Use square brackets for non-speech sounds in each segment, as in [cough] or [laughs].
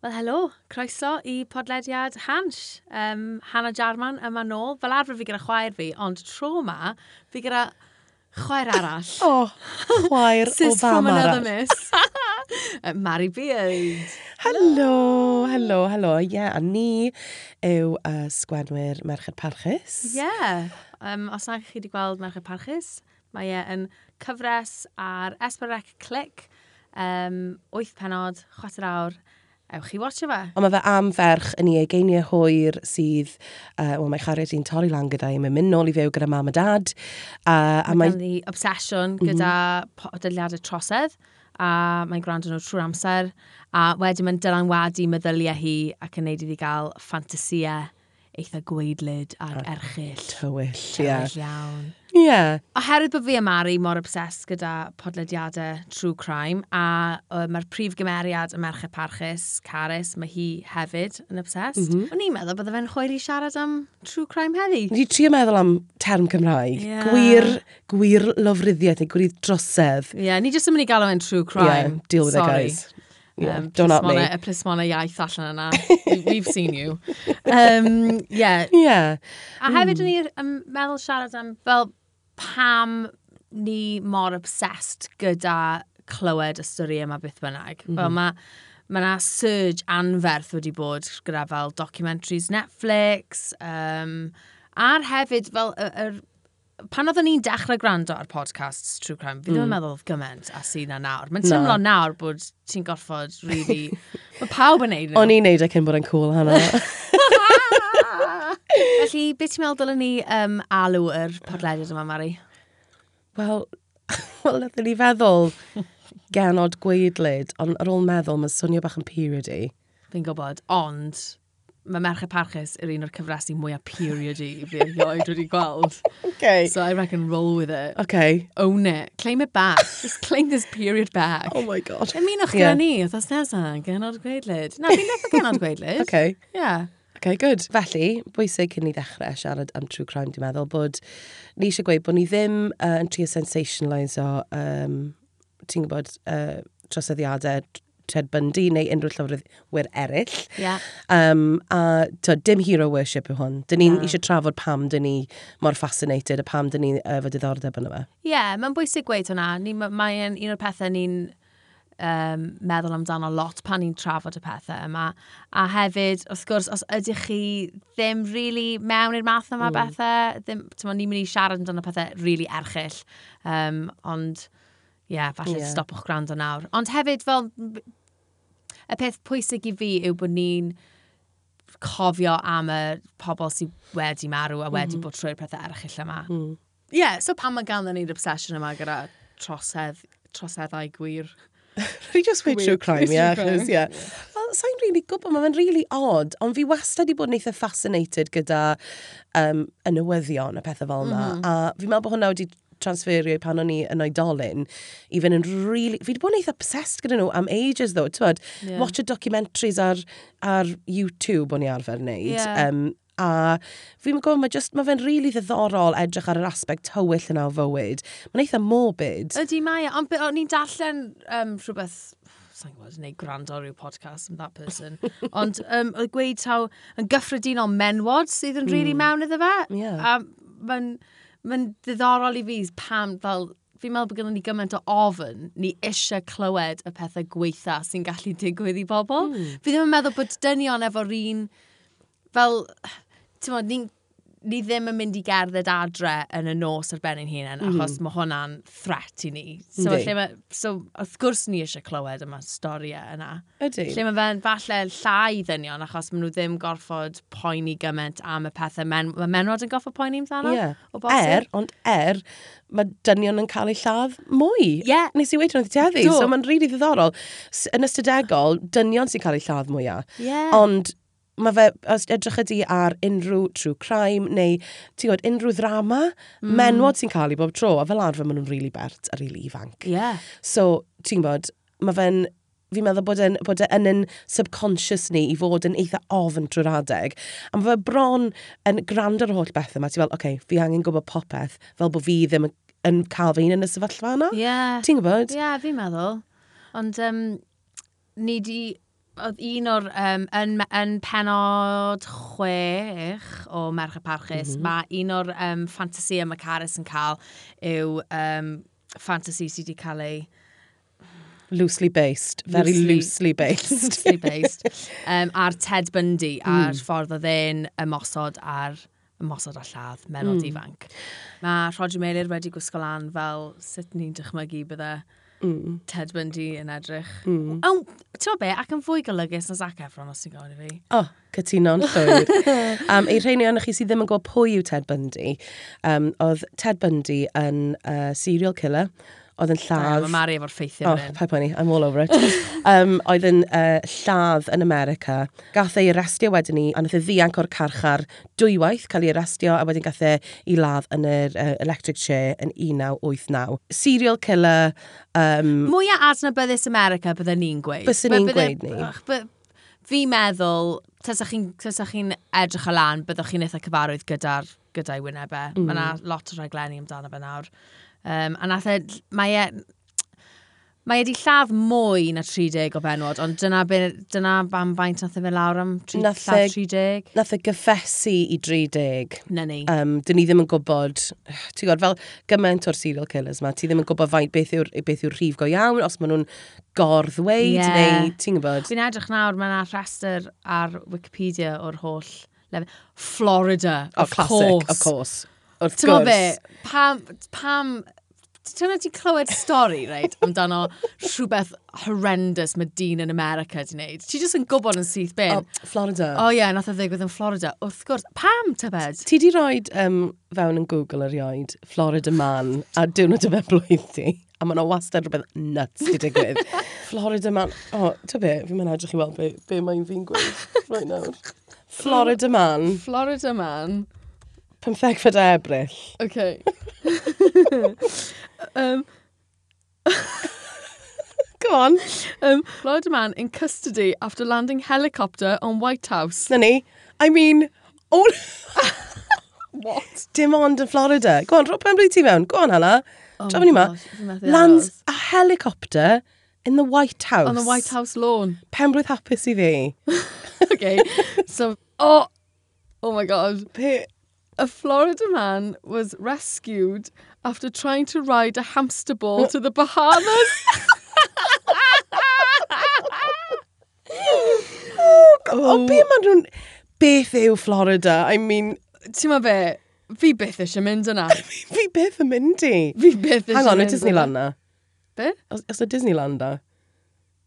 Wel, helo. Croeso i podlediad Hans. Um, Hannah Jarman yma nôl. Fel arfer fi gyda chwaer fi, ond tro yma, fi gyda chwaer arall. o, [laughs] oh, chwaer [laughs] o Sis fam from another arall. miss. [laughs] Uh, Mary Beard. Helo, helo, helo. Ie, yeah, a ni yw uh, sgwenwyr Merched Parchus. Ie. Yeah. Um, os na chi wedi gweld Merched Parchus, mae e yn cyfres ar Esbyrrec Click. Um, 8 penod, chwarter awr. Ewch chi watcha fe. Ond mae fe am ferch yn ei egeiniau hwyr sydd, uh, wel mae chariad i'n torri lan gyda i, mae'n mynd nôl i fyw gyda mam a dad. Uh, a mae... Mae obsesiwn mhm. gyda mm -hmm. dydliadau trosedd a mae'n gwrando nhw trwy'r amser a wedyn mae'n dylanwadu meddyliau hi ac yn neud iddi gael ffantasiau eitha gweidlyd ac a erchill. Tywyll, ie. Yeah. iawn. Ie. Oherwydd bod fi a Mari mor obsessed gyda podlediadau true crime, a uh, mae'r prif gymeriad y merched parchus, Caris, mae hi hefyd yn obsessed. Mm -hmm. O'n i'n meddwl bydde fe'n chwer i siarad am true crime heddi. Ni trio meddwl am term Cymraeg. Yeah. Gwir, gwir lofruddiaeth neu gwir drosedd. Ie, yeah, ni jyst yn mynd i galw e'n true crime. Yeah, deal with Sorry. it guys. Yeah, um, don't at me. Y plismona iaith allan yna. [laughs] We've seen you. Um, yeah. Yeah. A hefyd mm. o'n i'n meddwl siarad am, fel, pam ni mor obsessed gyda clywed y stori yma byth bynnag. Mm -hmm. Fel mae mhm. mae yna surge anferth wedi bod gyda fel documentaries Netflix, um, a'r hefyd fel y, y, pan oedden ni'n dechrau gwrando ar podcasts True Crime, fi ddim mm. yn meddwl gymaint a sy'n na nawr. Mae'n teimlo no. nawr bod ti'n gorfod really... mae pawb yn neud [laughs] nhw. O'n i'n neud e cyn bod yn cool hana. [laughs] Felly, beth ti'n meddwl dylen ni um, alw yr podlediad yma, Mari? Wel, [laughs] wel nath ni feddwl genod gweidlyd, ond ar ôl meddwl, mae'n swnio bach yn period i. Fi'n gwybod, ond mae Merched Parchus yr un o'r cyfresu mwyaf period i fi erioed wedi gweld. [laughs] okay. So I reckon roll with it. Okay. Own it. Claim it back. Just claim this period back. Oh my god. Ymunwch yeah. gyda ni, oedd os nesaf, genod gweidlyd. Na, fi'n deffo genod gweidlyd. okay. Yeah okay, good. Felly, bwysig cyn i ddechrau siarad am true crime, dwi'n meddwl bod ni eisiau gweud bod ni ddim uh, yn trio sensationalise o, um, ti'n gwybod, uh, troseddiadau Ted Bundy neu unrhyw llyfrwyr eraill. Yeah. Um, a to, dim hero worship yw hwn. Dyn ni'n yeah. eisiau trafod pam dyn ni mor fascinated a pam dyn ni efo diddordeb yn yma. Ie, yeah, mae'n bwysig gweud hwnna. Mae'n ma un o'r pethau ni'n um, meddwl amdano lot pan ni'n trafod y pethau yma. A hefyd, wrth gwrs, os ydych chi ddim really mewn i'r math yma mm. bethau, ddim, ni'n mynd i siarad amdano pethau really erchill. Um, ond, ie, yeah, falle yeah. stopwch gwrando nawr. Ond hefyd, fel, y peth pwysig i fi yw bod ni'n cofio am y pobl sydd wedi marw a wedi mm -hmm. bod trwy'r pethau erchill yma. Hmm. Ie, Mm. Yeah, so pan mae ganddyn ni'r obsession yma gyda trosedd, troseddau gwir? Rydw just weid true crime, ie, achos, ie. Wel, sa'n rili really gwybod, mae'n rili really odd, ond fi wastad i bod yn eitha fascinated gyda um, y newyddion a pethau fel yna. Mm -hmm. A fi'n meddwl bod hwnna wedi transferio pan o'n i yn oedolyn i fynd yn really... Fi wedi bod yn eitha obsessed gyda nhw am ages ddo, ti'n bod? Yeah. Watch y documentaries ar, ar YouTube o'n i arfer wneud. Yeah. Um, a fi'n gwybod, mae just, mae fe'n rili really ddiddorol edrych ar yr aspect tywyll yna o fywyd. Mae'n eitha morbid. Ydy mae, e, ond o'n i'n darllen um, rhywbeth sa'n gwybod, neu gwrando rhyw podcast am that person. [laughs] Ond um, oedd gweud taw yn gyffredinol menwod sydd yn rili really mewn iddo fe. Yeah. A mae'n ma ddiddorol i fi pam fel fi'n meddwl bod gennym ni gymaint o ofyn ni eisiau clywed y pethau gweitha sy'n gallu digwydd i bobl. Mm. Fi ddim yn meddwl bod dynion efo'r un fel ti'n modd, ni, ni ddim yn mynd i gerdded adre yn y nos ar ben ein hunain, mm. achos mae hwnna'n threat i ni. So, Ydy. lle ma, so wrth gwrs ni eisiau clywed yma storiau yna. Ydy. Lle mae fe'n falle llai ddynion, achos maen nhw ddim gorfod poeni gymaint am y pethau. Men, mae menwod yn gorfod poeni amdano? Ie. Yeah. Er, ond er, mae dynion yn cael eu lladd mwy. Ie. Yeah. Nes i weithio'n ddeteddi, so mae'n rili really ddiddorol. Yn ystadegol, dynion sy'n cael eu lladd mwyaf. Yeah. Ond mae fe, os edrych ydi ar unrhyw true crime neu, ti'n gwybod, unrhyw ddrama, mm. menwod sy'n cael ei bob tro, a fel arfer maen nhw'n rili really bert a rili really ifanc. Yeah. So, ti'n gwybod, mae fe'n fi'n meddwl bod e'n bod e yn yn subconscious ni i fod yn eitha ofn trwy'r adeg. A mae fe bron yn grand yr holl beth yma. Ti'n fel, oce, okay, fi angen gwybod popeth fel bod fi ddim yn, yn cael fy yn y sefyllfa yna. Ie. Yeah. Ti'n gwybod? Ie, yeah, fi'n meddwl. Ond um, ni di oedd un o'r, um, yn, yn penod chwech o Merch y Parchus, mm -hmm. mae un o'r um, ffantasi y Macaris yn cael yw um, ffantasi sydd wedi cael ei... Loosely based, very loosely, loosely based. loosely based. um, a'r Ted Bundy, mm. a'r ffordd oedd e'n ymosod ar ymosod ar lladd, menod mm. ifanc. Mae Roger Meilir wedi gwisgo lan fel sut ni'n dychmygu bydde mm. Ted Bundy yn edrych. Mm. O, ti'n be, ac yn fwy golygus na Zac Efron os ti'n gofyn i fi. O, oh, cytuno'n llwyr. [laughs] um, ei rheini o'n chi sydd ddim yn gwybod pwy yw Ted Bundy, um, oedd Ted Bundy yn uh, serial killer, oedd yn lladd... Mae Mari efo'r ffeithiau oh, Pa poeni, I'm all over it. [laughs] um, oedd yn uh, lladd yn America. Gath ei arestio wedyn ni, a nath ei ddianc o'r carchar dwywaith cael ei arestio, a wedyn gath e ei i ladd yn yr uh, electric chair yn 1989. Serial killer... Um, Mwy a adnabyddus America bydden ni'n gweud. Byswn ni'n gweud ni. Ach, fi meddwl, tasach chi'n chi edrych o lan, byddwch chi'n eitha cyfarwydd gyda'r gyda'i wynebau. Mm. Mae yna lot o rhaglenni amdano fe nawr. Um, a nath e, mae e, Mae wedi lladd mwy na 30 o benod, ond dyna, be, dyna bam faint nath e fe lawr am tri, nath lladd e 30. Nath e gyffesu i 30. Na ni. Um, dyn ni ddim yn gwybod, ti'n gwybod, fel gymaint o'r serial killers ma, ti ddim yn gwybod faint beth yw'r beth yw rhif go iawn, os maen nhw'n gorddweud, yeah. neu ti'n gwybod. Fi'n edrych nawr, mae yna rhestr ar Wikipedia o'r holl lefel. Florida, oh, of classic, course. Of course wrth gwrs. Tyma be, pam, pam Ti'n ti clywed stori, reit, amdano rhywbeth horrendous mae dyn yn America di wneud. Ti jyst yn gwybod yn syth bin. Oh, Florida. O oh, ie, yeah, nath o ddigwydd yn Florida. Wrth gwrs, pam tybed? Ti di roi um, fewn yn Google erioed, Florida man, a diwrnod y fe blwydd. A mae yna wastad rhywbeth nuts di digwydd. [laughs] Florida man. O, oh, ty be, fi'n mynd edrych i weld be, be mae'n fi'n gweud [laughs] right nawr. Florida man. Florida man. 15 e Ebrill. OK. [laughs] um, [laughs] Go on. Um, Florida man in custody after landing helicopter on White House. Na ni. I mean, all... [laughs] What? Dim ond yn Florida. Go on, rhoi pen blwyddyn ti mewn. Go on, Hala. Oh ni ma. Lands a helicopter in the White House. On the White House lawn. Penblwydd hapus i fi. OK. So, oh, oh my god. Pe a Florida man was rescued after trying to ride a hamster ball to the Bahamas. [laughs] Oh, oh, oh, be maen nhw'n... Beth yw Florida? I mean... Ti'n ma be? Fi byth eisiau mynd yna. [laughs] fi byth yn mynd i. Fi byth eisiau mynd Hang on, y Disneyland na. Be? Os, os y Disneyland na.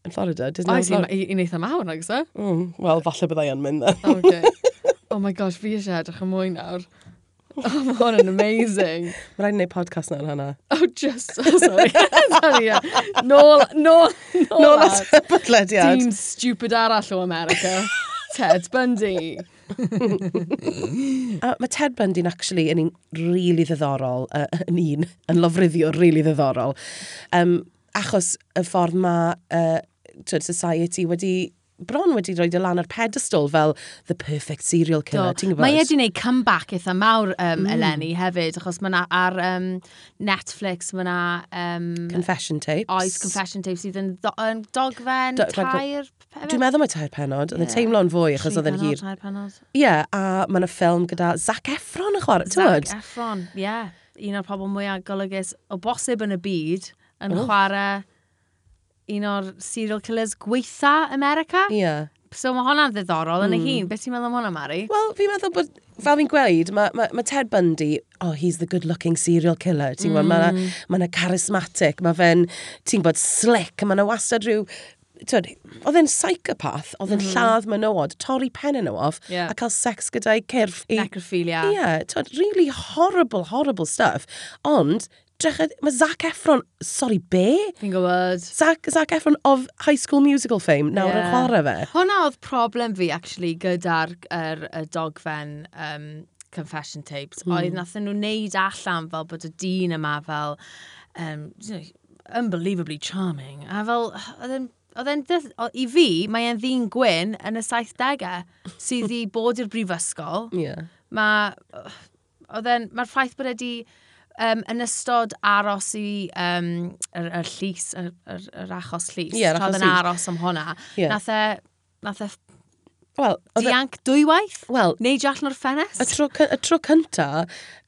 Yn Florida, Disneyland Florida. Oes i'n eitha e mawr, nag ysa? E? Mm, Wel, falle byddai yn mynd then. okay. [laughs] Oh my gosh, fi eisiau edrych yn mwy nawr. [laughs] Oh, mae hwn yn amazing. Mae rhaid i wneud podcast na hynna. Oh, just, oh, sorry. [laughs] sorry, yeah. Nôl, nôl, nôl. Nôl at bydlediad. Dyn stupid arall o America. [laughs] Ted Bundy. uh, mae Ted Bundy'n actually yn un really ddiddorol, uh, yn un, yn lofruddiwr really ddiddorol. Um, achos y ffordd mae uh, society wedi bron wedi rhoi dy lan ar pedestal fel the perfect serial killer, ti'n gwybod? Mae e wedi gwneud comeback eitha mawr um, mm. eleni hefyd, achos mae ar um, Netflix, mae na... Um, confession tapes. Oes, confession tapes sydd yn, do, yn dogfen, do, tair... Dwi'n meddwl mae tair penod, oedd yeah. yn teimlo'n fwy achos oedd yn hir. Tair penod. Ie, yeah, a mae yna ffilm gyda Zac Efron yn chwarae, ti'n gwybod? Zac Efron, ie. Yeah. Un o'r pobl mwyaf golygus o bosib yn y byd yn oh. chwarae un o'r serial killers gweitha America. Ie. Yeah. So mae hwnna'n ddiddorol yn mm. y hmm. hun. Beth ti'n meddwl am hwnna, Mari? Wel, fi'n meddwl bod, fel fi'n gweud, mae ma, ma Ted Bundy, oh, he's the good-looking serial killer. Ti'n mm. gwybod, mae ma hmm. charismatic, mae fe'n, ti'n gwybod, slick, mae yna wastad rhyw Tyd, oedd e'n psychopath, oedd e'n mm. lladd menywod, torri pen yn off, yeah. a cael sex gyda'i cyrff. I... Necrophilia. Ie, yeah, tyd, really horrible, horrible stuff. Ond, edrych... Mae Zac Efron... Sorry, be? Fi'n gwybod. Zac, Zac Efron of High School Musical fame, nawr yeah. yn chwarae fe. Hwna oedd problem fi, actually, gyda'r er, er dogfen um, confession tapes. Mm. Oedd nath nhw wneud allan fel bod y dyn yma fel... Um, you know, unbelievably charming. A fel, oedd e'n oedd e'n i fi, mae e'n ddyn gwyn yn y 70au sydd i [laughs] bod i'r brifysgol. Yeah. Mae, oedd e'n, mae'r ffaith bod e wedi um, yn ystod aros i um, yr, yr llys, yr, yr, yr achos llys, yeah, achos yn aros am hwnna, yeah. nath e, nath e Wel, e- Dianc dwywaith? Wel... Neidio allan o'r ffenest? Y tro, y tro cynta,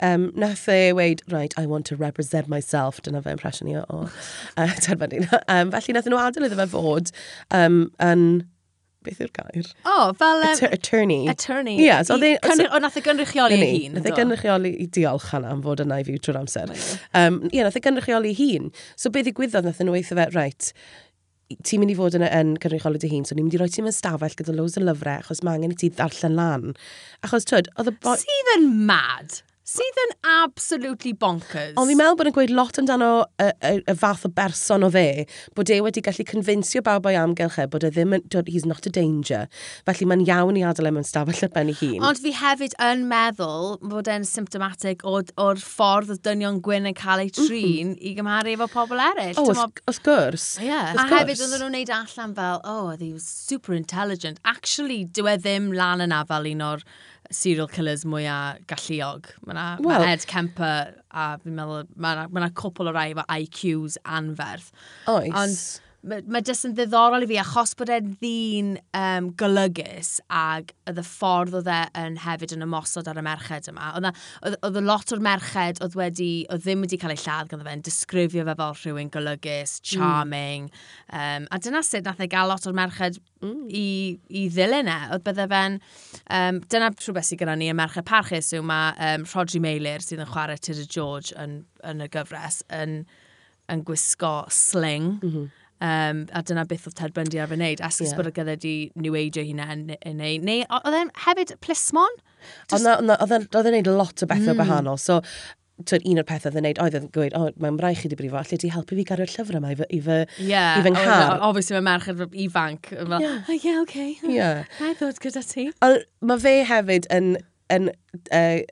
um, nath e weid, right, I want to represent myself, dyna fe impression i o, o [laughs] uh, terfynu. Um, felly nath e nhw adael iddo fe fod um, yn beth yw'r gair? O, oh, fel... Um, Atter attorney. Attorney. Ie. E- yes, o nath e gynrychioli ei hun. Nath e y gynrychioli i diolch hana am fod yna i fi trwy'r amser. Ie, um, yeah, nath e gynrychioli ei hun. So beth ddigwyddodd nath e yn weithio fe, right, ti'n mynd i fod yn, yn cynrychiolyd dy hun, so ni'n mynd i roi ti'n stafell gyda loads o lyfrau, achos mae angen i ti ddarllen lan. Achos, twyd, oedd y boi... Sydd yn mad! sydd yn absolutely bonkers. Ond fi'n meddwl bod yn gweud lot amdano y, y, y fath o berson o fe, bod e wedi gallu confincio bawb o'i amgylch e bod e ddim yn, he's not a danger. Felly mae'n iawn i adael e mewn stafell ar ben ei hun. Ond fi hefyd yn meddwl bod e'n symptomatic o'r, or ffordd o dynion gwyn yn cael ei trin mm -hmm. i gymharu efo pobl eraill. O, oh, wrth gwrs. Yeah. A hefyd oedden nhw'n neud allan fel, oh, he was super intelligent. Actually, dyw e ddim lan yna fel un o'r serial killers mwyaf galluog. Mae yna well, ma Ed Kemper a fi'n meddwl, mae yna ma cwpl o rai efo IQs anferth. Oes. Ond mae ma jyst yn ddiddorol i fi achos bod e'n ddyn um, golygus ag oedd y ffordd oedd e yn hefyd yn ymosod ar y merched yma. Oedd y lot o'r merched oedd wedi, oedd ddim wedi cael ei lladd ganddo fe'n disgrifio fe fel rhywun golygus, mm. charming. Mm. Um, a dyna sut nath e gael lot o'r merched mm. i, i ddilyn e. Oedd bydde fe'n, um, dyna rhywbeth sydd gyda ni y merched parchus yw mae um, Rodri Meilir sydd yn chwarae Tudor George yn, yn y gyfres yn, yn gwisgo sling. Mm -hmm Um, a dyna beth oedd Ted Bundy ar fy wneud. Asgus yeah. bod y gyda di New Age o hynna yn ei. Neu, oedd e'n hefyd plismon? Just... Oedd e'n gwneud lot o bethau mm. gwahanol. So, twyd, un o'r pethau ddyn neud, oedd yn gweud, o, oh, mae'n rhaid chi di brifo, lle ti helpu fi gario'r llyfr yma i fy, i fy, yeah, i fy nghar. Ie, obviously mae merch yn ifanc. Ie, yeah. yeah, okay. Yeah. I thought gyda ti. Ond mae fe hefyd yn, yn uh,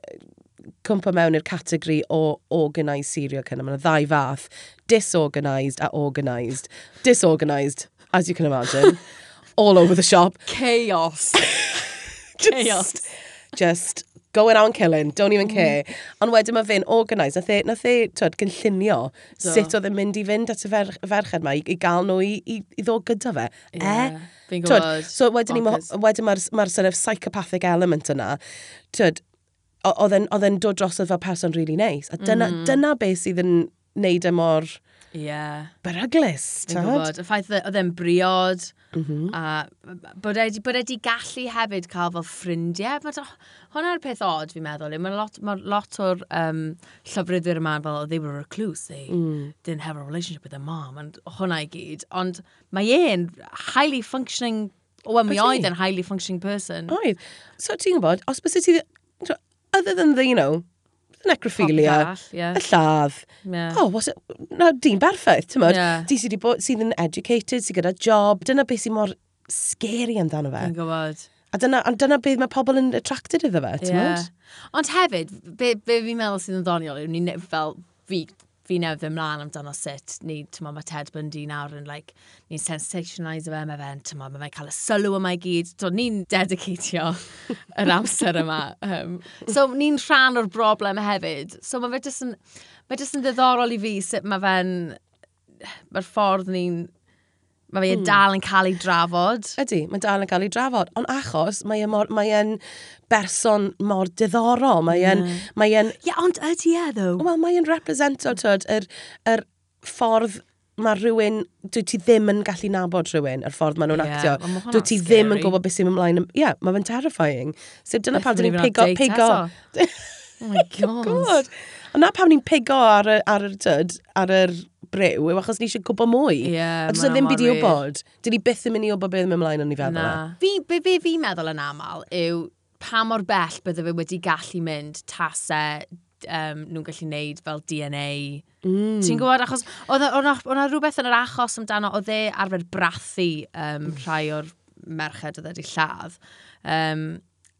cwmpa mewn i'r categori o organised serial killer. Mae'n ddau fath, disorganised a organised. Disorganised, as you can imagine, [laughs] all over the shop. Chaos. [laughs] just, Chaos. Just going out and killing, don't even mm-hmm. care. Mm. Ond wedyn mae fe'n organised, nath e, nath e twyd, gynllunio Do. sut oedd yn mynd i fynd at y fer, ferched yma i, i gael nhw i, i, i ddod gyda fe. Yeah, e? Fi'n gwybod. So wedyn, ma, wedyn mae'r ma, ma sort of psychopathic element yna. Twyd, oedd e'n dod drosodd fel person really nice. A dyna, mm. dyna beth sydd yn neud e mor... Ie. Yeah. Beryglis, ti'n gwybod? Y ffaith oedd e'n briod, mm -hmm. a bod e, bod e di gallu hefyd cael fel ffrindiau. Mae hwnna'r peth odd, fi'n meddwl. Mae lot, ma lot o'r um, llofryddwyr yma fel, oh, they were a recluse, they mm. didn't have a relationship with their mom, and hwnna i gyd. Ond mae e'n highly functioning, o, well, mi oedd yn highly functioning person. Oedd. So ti'n gwybod, os bys ti other than the, you know, the necrophilia, yeah. y lladd. Yeah. Oh, was it? No, di'n berffaith, ti'n modd? Yeah. Di sydd bod, sydd yn educated, sydd gyda job. Dyna beth sy'n mor scary amdano fe. Yn gwybod. A dyna, a dyna beth mae pobl yn attracted iddo fe, ti'n yeah. Ond hefyd, be, be fi'n meddwl sydd yn ddoniol yw ni fel fi fi newid fy mlaen amdano sut ni, tyma, mae Ted Bundy nawr yn, like, ni'n sensationalise fe, mae fe'n, tyma, mae fe'n cael y sylw yma i gyd. So, ni'n dedicatio yr amser yma. Um, so, ni'n rhan o'r broblem hefyd. So, mae fe jyst yn, mae jyst yn ddiddorol i fi sut mae fe'n, mae'r ffordd ni'n Mae fe mm. dal yn cael ei drafod. Ydy, mae dal yn cael ei drafod. Ond achos, mae e'n mor, mae e'n berson mor diddorol. Mae e'n... Yeah. Mae e'n... Ie, yeah, ond ydy e, ddo? Wel, mae e'n represento, tyd, yr, yr ffordd mae rhywun, dwi ti ddim yn gallu nabod rhywun, yr ffordd maen nhw'n yeah, actio. Dwi ti ddim yn gwybod beth sy'n ymlaen. Ie, yeah, mae fe'n terrifying. So dyna pam dyn ni'n pigo... pigo. [laughs] oh my god. god. Ond na pam ni'n pigo ar y, ar y, ar y, ar y bryw yw achos ni eisiau gwybod mwy. Ie, yeah, Ac ddim byd i wybod. Dyn ni byth yn mynd i wybod beth mae'n ymlaen o'n i feddwl. Na. E. Fi, be be fi'n meddwl yn aml yw pa mor bell bydde fe wedi gallu mynd tasau um, nhw'n gallu neud fel DNA. Mm. Ti'n gwybod, achos oedd yna rhywbeth yn yr achos amdano, oedd e arfer brathu um, rhai o'r merched oedd wedi lladd. Um,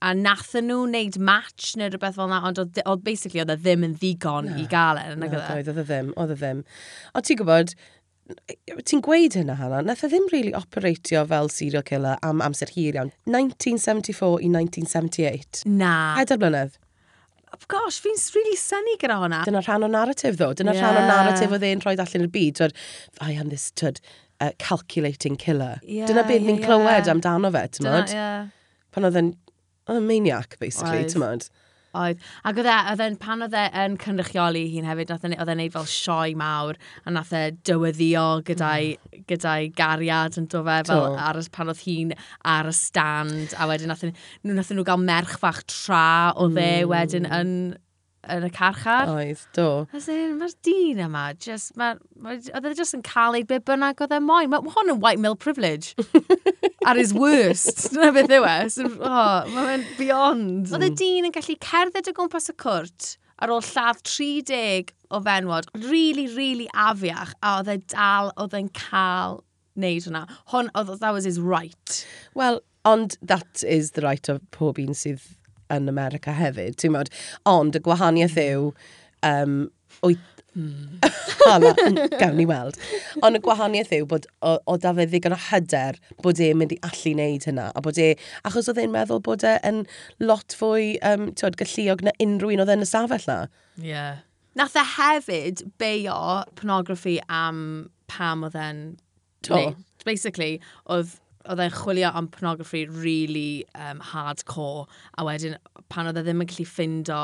a nathyn nhw wneud match neu rhywbeth fel yna, ond oedd, oedd basically oedd e ddim yn ddigon na, i gael e. Na, oedd, oedd e ddim, oedd e ddim. O ti'n gwybod, ti'n gweud hynna hana, nath e ddim really operatio fel serial killer am amser hir iawn. 1974 i 1978. Na. Pedar blynedd. Gosh, fi'n really synnu gyda hwnna. Dyna rhan o narratif ddo. Dyna yeah. rhan o narratif oedd e'n rhoi allan i'r byd. Twyd, I am this, twyd, uh, calculating killer. Yeah, Dyna beth yeah, ni'n yeah. clywed amdano fe, ti'n Dyna, yeah. Pan oedd e'n a maniac, basically, Oedd. ti'n Oedd. Ac oedd e, oedd e'n, pan oedd e'n cynrychioli hi'n hefyd, nath e- oedd e'n neud fel sioe mawr, a nath e dyweddio gyda'i, mm. gyda'i gariad yn dofe, fel Do. ar, y- pan oedd hi'n ar y stand, a wedyn nath, nhw- nath e nhw gael merch fach tra o dde mm. wedyn yn yn y carchar. Oedd, do. As in, mae'r dyn yma, just, ma, ma, oedd e just yn cael ei be bynnag oedd e moyn. Mae hwn yn white male privilege. [laughs] At his worst. Dyna beth yw e. So, oh, mae'n beyond. Oedd y dyn yn gallu cerdded o gwmpas y cwrt ar ôl lladd 30 o fenwod, really, really afiach, a oedd e dal oedd e'n cael wneud hwnna. Hon, oedd, that was his right. Well, ond that is the right of pob un sydd yn America hefyd, ti'n modd. Ond y gwahaniaeth hmm. yw, um, o'i... Mm. Hala, gawn ni weld. Ond y gwahaniaeth yw bod o, o da fe ddigon o hyder bod e'n mynd i allu wneud hynna. A bod e, achos oedd e'n meddwl bod e'n lot fwy um, tywed, galluog na unrhyw un oedd e'n y safell na. Ie. Yeah. Nath e hefyd beio pornograffi am pam oedd e'n... To. Neu, basically, oedd oedd e'n chwilio am pornography really um, hardcore, a wedyn pan oedd e ddim yn gallu ffindo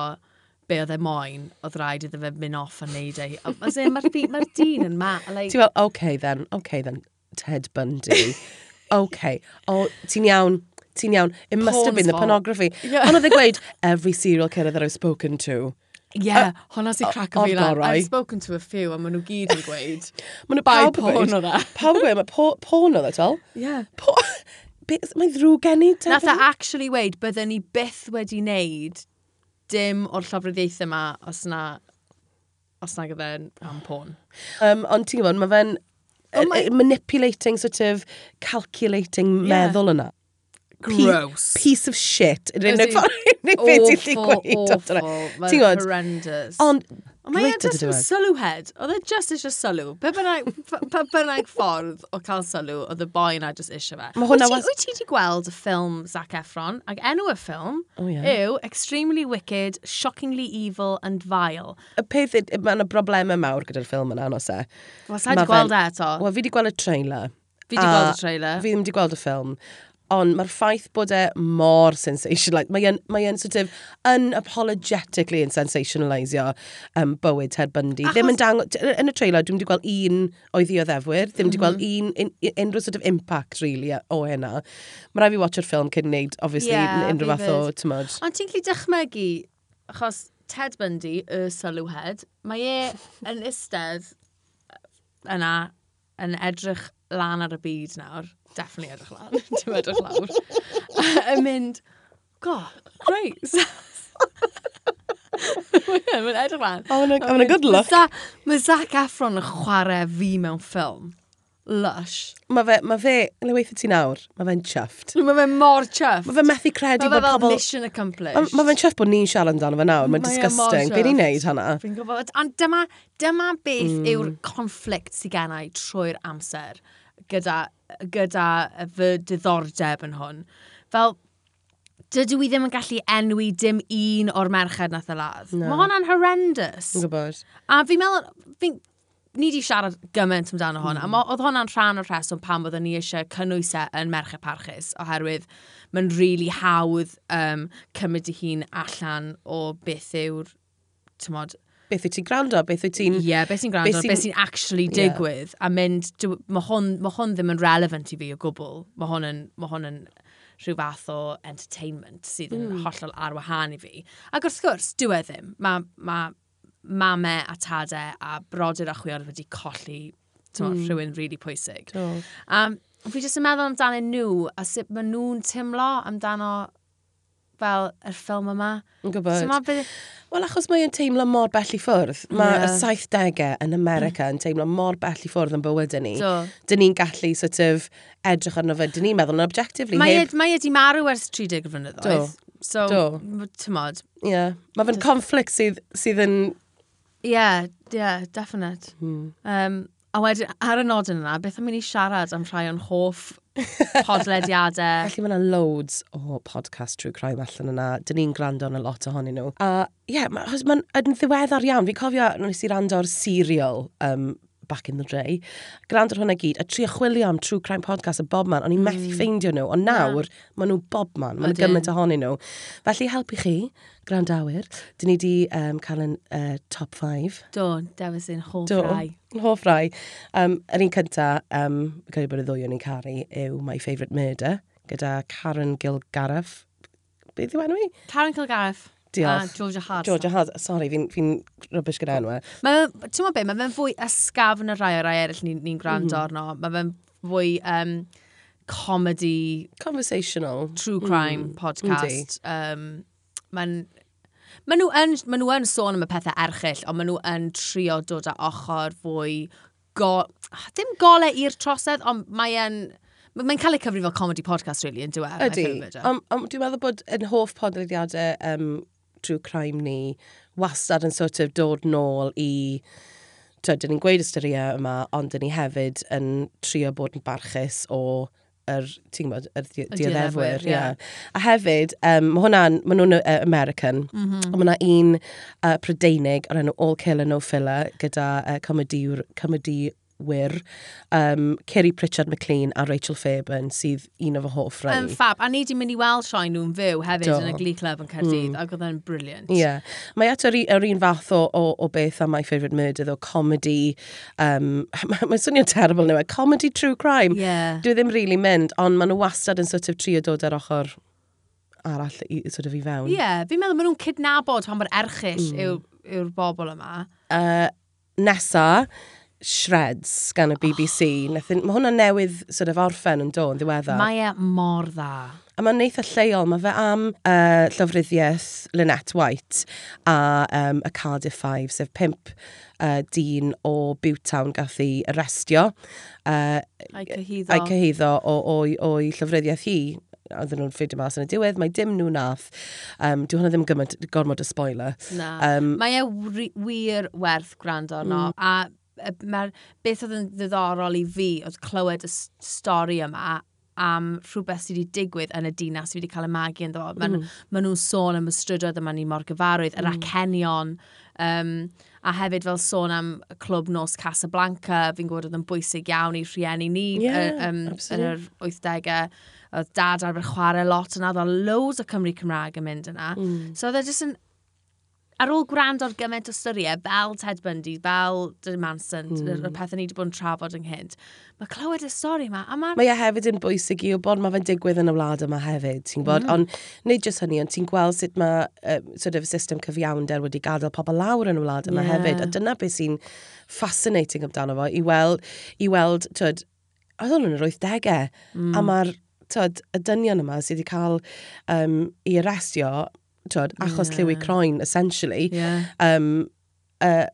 be oedd e moyn, oedd rhaid iddo fe mynd off a neud ei. As in, mae'r ma dyn yn ma. Like... Ti'n fel, okay then, okay then, Ted Bundy. [laughs] okay. O, oh, ti'n iawn, ti'n iawn. It must Porn's have been the pornography. Yeah. Ond oedd e gweud, [laughs] every serial killer that I've spoken to. Yeah, hwnna honna sy'n crack o fi na. I've spoken to a few, a maen nhw gyd yn gweud. [laughs] Mae nhw pawb porn o dda. [laughs] Pawb gweud, e, [laughs] mae porn o dda, tol. Yeah. Mae'n ddrwg gen i. Nath e a actually weid, byddwn ni byth wedi wneud dim o'r llofruddiaethau yma os na os na gyda'n am porn. Um, ond ti'n gwybod, mae fe'n oh my... manipulating, sort of calculating yeah. meddwl yna. Gross. piece of shit yn unig ffordd unig beth ti'n gweud. Awful, awful. Mae'n horrendous. Ond, Ond mae e jyst yn sylw head. Oedd e just eisiau sylw. Pe bynnag ffordd o cael sylw, oedd y boi na just eisiau fe. Mae hwnna... Wyt ti wedi gweld y ffilm Zac Efron, ac enw y ffilm oh, yeah. yw Extremely Wicked, Shockingly Evil and Vile. Y peth, mae yna broblemau mawr gyda'r ffilm yna, nos e. Wel, sa'i wedi gweld e eto? Wel, fi wedi gweld y trailer. Fi wedi gweld y trailer. Fi ddim wedi gweld y ffilm. Ond mae'r ffaith bod e mor sensational, like, mae e'n mae e sort of unapologetically yn sensationalisio um, bywyd Ted Bundy. Achos... Ddim yn dang... yn y trailer, dwi'n wedi gweld un o'i ddioddefwyr, ddim wedi mm -hmm. gweld mhm. un, un, unrhyw sort of impact, really, o hynna. Mae rai fi watcher ffilm cyn wneud, obviously, yeah, unrhyw fath o tymod. Ond ti'n gallu dychmygu, achos Ted Bundy, y sylwhed, mae e yn istedd yna yn edrych lan ar y byd nawr definitely edrych lan, [laughs] dim edrych lawr. Yn mynd, go, great. [laughs] Mae'n edrych lan. Oh, mae'n a good look. Mae Zac Efron yn chwarae fi mewn ffilm. Lush. Mae fe, mae fe, le weithio ti nawr, mae fe'n chuffed. Mae fe mor chuffed. Mae fe methu credu bod pobl... Mae fe fel mission accomplished. Mae fe'n chuffed bod ni'n siarad amdano fe nawr, mae'n e disgusting. Be ni'n neud hana? Fi'n gwybod. Ond dyma, dyma beth mm. yw'r conflict sydd gennau trwy'r amser gyda, gyda fy diddordeb yn hwn. Fel, dydw i ddim yn gallu enwi dim un o'r merched nath y ladd. No. Mae hwnna'n horrendous. Yn gwybod. A fi'n meddwl, fi, ni wedi siarad gymaint amdano hwn, mm. a oedd hwnna'n rhan o'r rheswm pam oedden ni eisiau cynnwysau e yn merched parchus, oherwydd mae'n rili really hawdd um, cymryd i hun allan o beth yw'r, tymod, beth wyt ti'n gwrando, beth wyt ti'n... Ie, yeah, beth sy'n gwrando, beth sy'n actually digwydd, yeah. a mynd, mae hon, ma hon ddim yn relevant i fi o gwbl, mae hon yn, ma hon yn rhyw fath o entertainment sydd yn mm. hollol ar wahân i fi. Ac wrth gwrs, dwi e ddim. Mae ma, mame a tadau a brodyr a chwiorydd wedi colli mm. rhywun rili really pwysig. Do. Um, fi jyst yn meddwl amdano nhw a sut maen nhw'n teimlo amdano fel yr ffilm yma. Yn gwybod. So byd... Wel, achos mae'n teimlo mor bell i ffwrdd. Mae yeah. y 70au yn America yn teimlo mor bell i ffwrdd yn bywydau ni. Do. Dyn ni'n gallu sort of edrych arno fe. Dyn ni'n meddwl yn objectively. Mae heb... e, e di marw ers 30 flynyddoedd. Do. So, tymod. Ie. Yeah. Mae fe'n Just... conflict sydd, sydd yn... Ie, yeah, yeah, definite. Hmm. Um, a wedyn, ar y nod yna, beth am i ni siarad am rhai o'n hoff [laughs] podlediadau. Felly mae yna loads o podcast trwy crime allan yna. Dyn ni'n gwrando yn a lot ohonyn nhw. A ie, yeah, mae'n ma ddiweddar iawn. Fi'n cofio nes i rando ar serial um, back in the day. Grand ar hwnna gyd, a tri chwilio am True Crime Podcast y bobman, o'n i methu mm. ffeindio nhw, ond nawr, yeah. maen nhw bob man, maen nhw gymaint ohonyn nhw. Felly helpu chi, grandawyr, dyn ni di um, cael yn uh, top 5. Do, dewis yn hoff Do, rai. Yn hoff rai. Um, yr un cynta, um, gael bod y ddwy o'n i'n caru, yw My Favourite Murder, gyda Karen Gilgareth. Beth yw enw i? Karen Kilgareth. Diolch. A Georgia Hazard. Georgia Hazard. Sorry, fi'n fi, rybys gyda enwa. E. Ti'n meddwl be, mae fe'n fwy ysgaf yn y rhai o'r rhai eraill ni'n ni, gwrando mm. arno. Mae fe'n fwy um, comedy... Conversational. True crime mm. podcast. Indeed. Um, mae'n... Mae nhw, yn, ma nhw yn sôn am y pethau erchill, ond mae nhw yn trio dod â ochr fwy... Go, dim gole i'r trosedd, ond mae'n... Mae'n cael ei cyfri fel comedy podcast, really, yn dweud. Ydy. Um, um, dwi'n meddwl bod yn hoff podlediadau um, true crime ni wastad yn sort of dod nôl i tyd, dyn ni'n gweud ystyria yma, ond dyn ni hefyd yn trio bod yn barchus o yr, ti'n gwybod, yr dioddefwyr. Yeah. yeah. A hefyd, um, mae hwnna'n, mae nhw'n uh, American, mm -hmm. ond mae hwnna un uh, Prydeinig o'r enw All Killer No Filler gyda uh, comediwr, comedi wir, um, Kerry Pritchard McLean a Rachel Fairburn sydd un o fy hoff rai. Yn um, ffab, a ni di mynd i weld sioe nhw'n fyw hefyd Do. yn y Glee Club yn Cardydd, mm. ac oedd e'n briliant. Ie. Yeah. Mae at yr, yr un fath o, o, o beth am My Favourite Murder, o comedy, um, [laughs] mae'n ma swnio'n terrible nhw, comedy true crime. Yeah. Dwi ddim really mynd, ond maen nhw wastad yn sort of trio dod ar ochr arall i, sort of i fewn. Ie, yeah, fi'n meddwl maen nhw'n cydnabod pa mor erchill mm. yw'r yw bobl yma. Uh, nesa, Shreds gan y BBC. Oh. Mae hwnna newydd sort of orffen yn dod yn ddiweddar. Mae e mor dda. A mae'n neitha e lleol, mae fe am uh, llofruddiaeth Lynette White a um, y Cardiff Five, sef pimp uh, dyn o Bewtown gath i arestio. Uh, a'i cyhyddo. A'i cyhyddo o'i llofruddiaeth hi oedden nhw'n ffeidio mas yn y diwedd, mae dim nhw nath. Um, Dwi hwnna ddim gymaint gormod o spoiler. Na. Um, mae e wir werth gwrando arno. Mm. A mae'r beth oedd yn ddiddorol i fi oedd clywed y stori yma am rhywbeth sydd wedi digwydd yn y dinas sydd wedi cael y magu yn ddod. Maen mm. ma nhw'n sôn am y strydoedd yma ni mor gyfarwydd, yr mm. acenion, um, a hefyd fel sôn am y clwb Nos Casablanca, fi'n gwybod oedd yn bwysig iawn i rhieni ni yeah, uh, um, yn yr 80au. Oedd dad arfer chwarae lot yna, oedd loads o Cymru Cymraeg yn mynd yna. Mm. So oedd e jyst yn ar ôl gwrando ar gymaint o styriau, fel Ted Bundy, fel Dylan Manson, mm. y hmm. pethau ni wedi bod yn trafod ynghynt, mae clywed y stori yma. A ma... Mae e hefyd yn bwysig i wybod mae fe'n digwydd yn y wlad yma hefyd, ti'n gwybod? Mm. Ond nid jyst hynny, ond ti'n gweld sut mae uh, sort of system cyfiawnder wedi gadael pobl lawr yn y wlad yma yeah. hefyd. A dyna beth sy'n fascinating amdano fo, i weld, i weld, tyd, oedd hwn yn yr 80au, mm. a hmm. mae'r tyd, y dynion yma sydd wedi cael um, i arestio, tyd, achos yeah. lliwi croen, essentially. Yeah. Um, uh,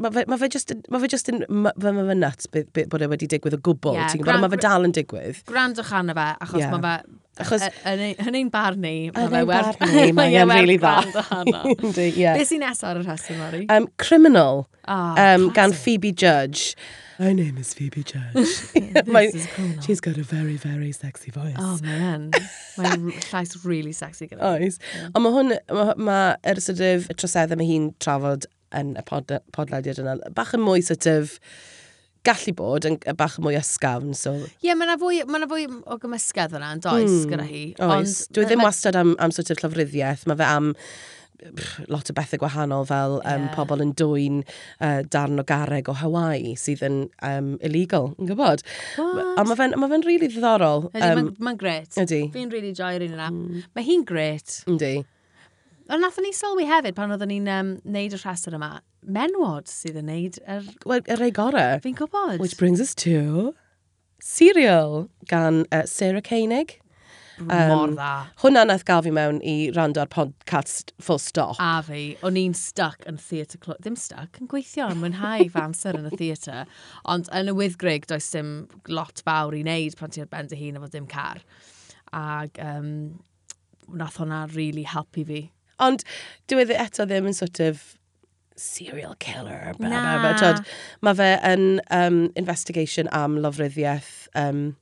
mae fe, ma fe just, ma fe just yn, ma, ma fe nuts bydd, bydd, bod e wedi digwydd o gwbl, yeah, ti'n gwybod, mae fe dal yn digwydd. Grandwch arno fe, achos yeah. mae fe, achos, yn ein bar ni, mae fe wer... Yn ein bar ni, mae e'n rili dda. [laughs] Be sy'n nesaf ar y rhestr, Mari? Um, Criminal, oh, um, gan Phoebe Judge. My name is Phoebe Judge. [laughs] my, is she's got a very, very sexy voice. Oh, man. Mae llais really sexy gyda. Oh, oes. Yeah. Ond mae hwn, mae ma yr ersydyf y troseddau mae hi'n trafod yn y pod, podlediad yna, bach yn mwy sort of gallu bod yn bach mwy ysgafn. So. Ie, yeah, mae yna fwy, ma fwy o gymysgedd yna yn does mm, gyda hmm, hi. Oes. Ond, Dwi ddim wastad am, am sort of llofruddiaeth, mae fe am lot o bethau gwahanol fel um, yeah. pobl yn dwy'n uh, darn o gareg o Hawaii sydd yn um, illegal, yn gwybod? What? A mae fe'n mm. ma fe really ddiddorol. Ydy, um, mae'n ma gret. Ydy. Fi'n really joio'r un yna. Mm. Mae hi'n gret. Ydy. Ond nath ni sylwi hefyd pan oedden ni'n um, neud y rhestr yma, menwod sydd yn neud yr... Wel, yr ei gorau. Fi'n gwybod. Which brings us to... Serial gan uh, Sarah Koenig. Um, Mor dda. Hwna naeth gael fi mewn i rando ar podcast full stop. A fi, o'n i'n stuck yn theatre club. Ddim stuck, yn gweithio yn mwynhau fy amser yn y theatre. Ond yn y wythgrig, does dim lot fawr i wneud pan ti ar ben dy hun efo dim car. Ac um, nath hwnna really helpu fi. Ond dwi e eto ddim yn sort of serial killer. Blah, Na. Blah, blah. Mae fe yn um, investigation am lofryddiaeth um,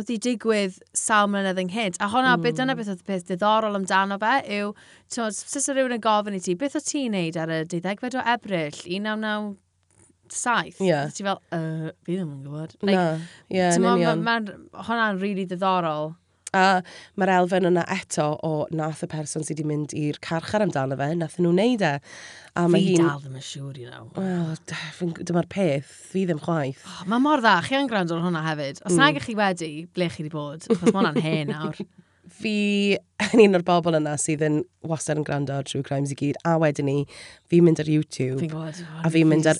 oedd i digwydd sawl mlynedd ynghynt. A hwnna, mm. beth dyna beth oedd peth diddorol amdano fe yw, ti'n sys o rywun yn gofyn i ti, beth oedd ti'n neud ar y 12 o ebryll, 1997? Yeah. Ti fel, uh, fi ddim yn gwybod. Like, no, yeah, Hwnna'n rili really diddorol. A mae'r elfen yna eto o nath y person sydd wedi mynd i'r carchar amdano fe, nath nhw'n neud e. A fi hi'n... dal ddim yn siŵr i nawr. Wel, dyma'r peth, fi ddim chwaith. Oh, mae mor dda, chi yn gwrando ar hwnna hefyd. Os mm. nag ych chi wedi, ble chi wedi bod, achos mae hwnna'n hen nawr. [laughs] fi [laughs] yn un o'r bobl yna sydd yn wastad yn gwrando ar True Crimes i gyd, a wedyn ni, fi'n mynd ar YouTube, fi'n gwybod, a fi'n mynd ar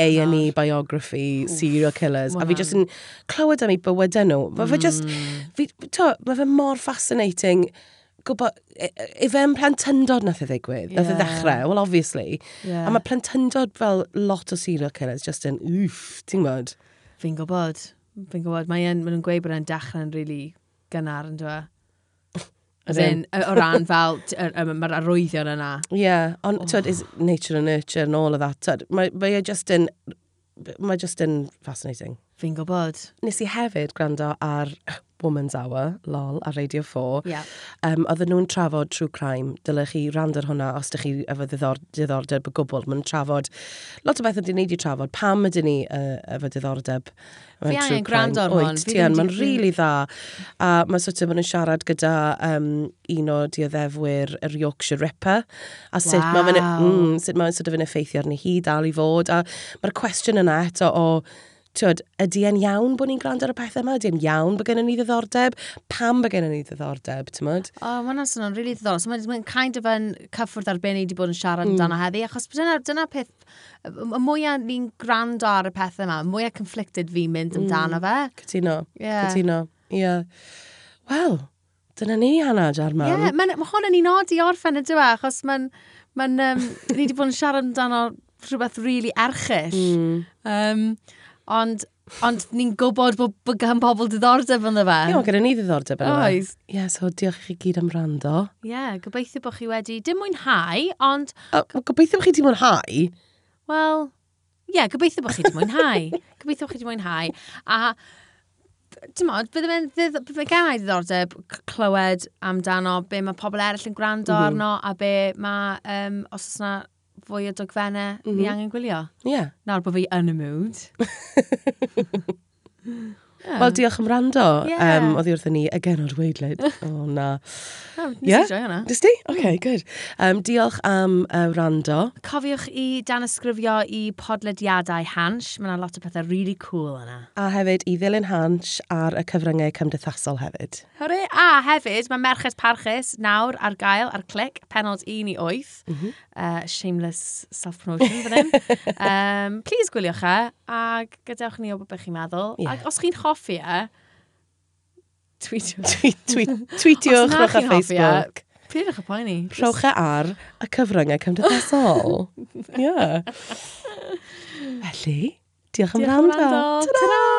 A&E biography, Oof, serial killers, a fi jyst yn clywed am eu bywydau nhw. Mae mm. fe just, fi, to, mae fe mor fascinating gwybod, e, e, i fe yn plentyndod nath ei ddigwydd, nath e nath ei ddechrau, well obviously. Yeah. A mae plentyndod fel lot o serial killers, just yn, wff, ti'n gwybod? Fi'n gwybod, fi'n gwybod, mae'n, maen nhw'n gweud bod e'n dechrau'n really gynnar yn dweud As in, o ran fel, mae'r arwyddion yna. Yeah, ond oh. is nature and nurture and all of that. Tyd, mae, mae e just yn, mae just yn fascinating. Fi'n gwybod. Nes i hefyd gwrando ar Woman's Hour, lol, ar Radio 4. Yeah. Um, oedden nhw'n trafod true crime. Dylech chi rand ar hwnna os ydych chi efo diddordeb o gwbl. Mae'n trafod, lot o beth ydy'n neud i trafod. Pam ydyn ni uh, efo diddordeb mewn Fi angen gwrando ar hwn. Ti an, mae'n mm. rili dda. A mae sort of nhw'n siarad gyda um, un o dioddefwyr yr Yorkshire Ripper. A sut wow. mae'n mm, sut mae'n sort of yn effeithio arni hi dal i fod. A mae'r cwestiwn yna eto o, o tywed, ydy e'n iawn bod ni'n gwrando ar y pethau yma? Ydy e'n iawn bod gennym ni ddiddordeb? Pam bod gennym ni ddiddordeb, ti'n mynd? O, oh, mae'n swnio'n rili really ddiddorol. So, mae'n ma kind of yn cyffwrdd ar be ni wedi bod yn siarad mm. amdano heddi, achos dyna, dyna peth, y mwyaf ni'n gwrando ar y pethau yma, y mwyaf conflicted fi'n mynd mm. amdano mm. fe. Cytuno, yeah. cytuno, ie. Yeah. Wel, dyna ni, Hannah Jarman. Ie, yeah, mae hwn yn un odi orffen y we, achos mae'n... Mae'n... Um, ni wedi bod yn siarad amdano rhywbeth really erchill. Mm. Um, Ond, ond ni'n gwybod bod bod gan pobl diddordeb yn fe. Ie, gyda ni ddiddordeb yn fe. Oes. Ie, so diolch i chi gyd am rando. Ie, yeah, gobeithio bod chi wedi dim mwynhau, ond... Uh, gobeithio bod chi wedi mwynhau? Wel, ie, yeah, gobeithio bod chi wedi mwynhau. [laughs] gobeithio bod chi wedi mwynhau. A dim ond, byddai fe'n gan i ddiddordeb clywed amdano be mae pobl eraill yn gwrando mm -hmm. arno a be mae, um, os oes yna fwy o dogfennau mm -hmm. ni mhm. angen gwylio. Ie. Yeah. Nawr bod fi yn y mood. [laughs] Yeah. Wel, diolch am rando. Yeah. Um, oedd i wrthyn ni again, o'r weidled. [laughs] O, oh, na. Oh, nes yeah? i joio hwnna. Dys di? OK, mm. good. Um, diolch am uh, rando. Cofiwch i dan ysgrifio i podlediadau Hans. Mae yna lot o pethau really cool yna. A hefyd i ddilyn Hans ar y cyfryngau cymdeithasol hefyd. Hore, a hefyd mae Merched Parchus nawr ar gael ar clic, penod 1 i 8. Mm -hmm. uh, shameless self-promotion fan hyn. [laughs] um, please gwyliwch e, a gadewch ni o beth chi'n meddwl. Yeah. Ac os chi'n hoff hoffi e, tweetiwch. Tweetiwch, rwch ar e, Facebook. Pidwch y poeni. Rhowch e ar y cyfryngau cymdeithasol. [laughs] Ie. Felly, diolch am rando. Ta-ra!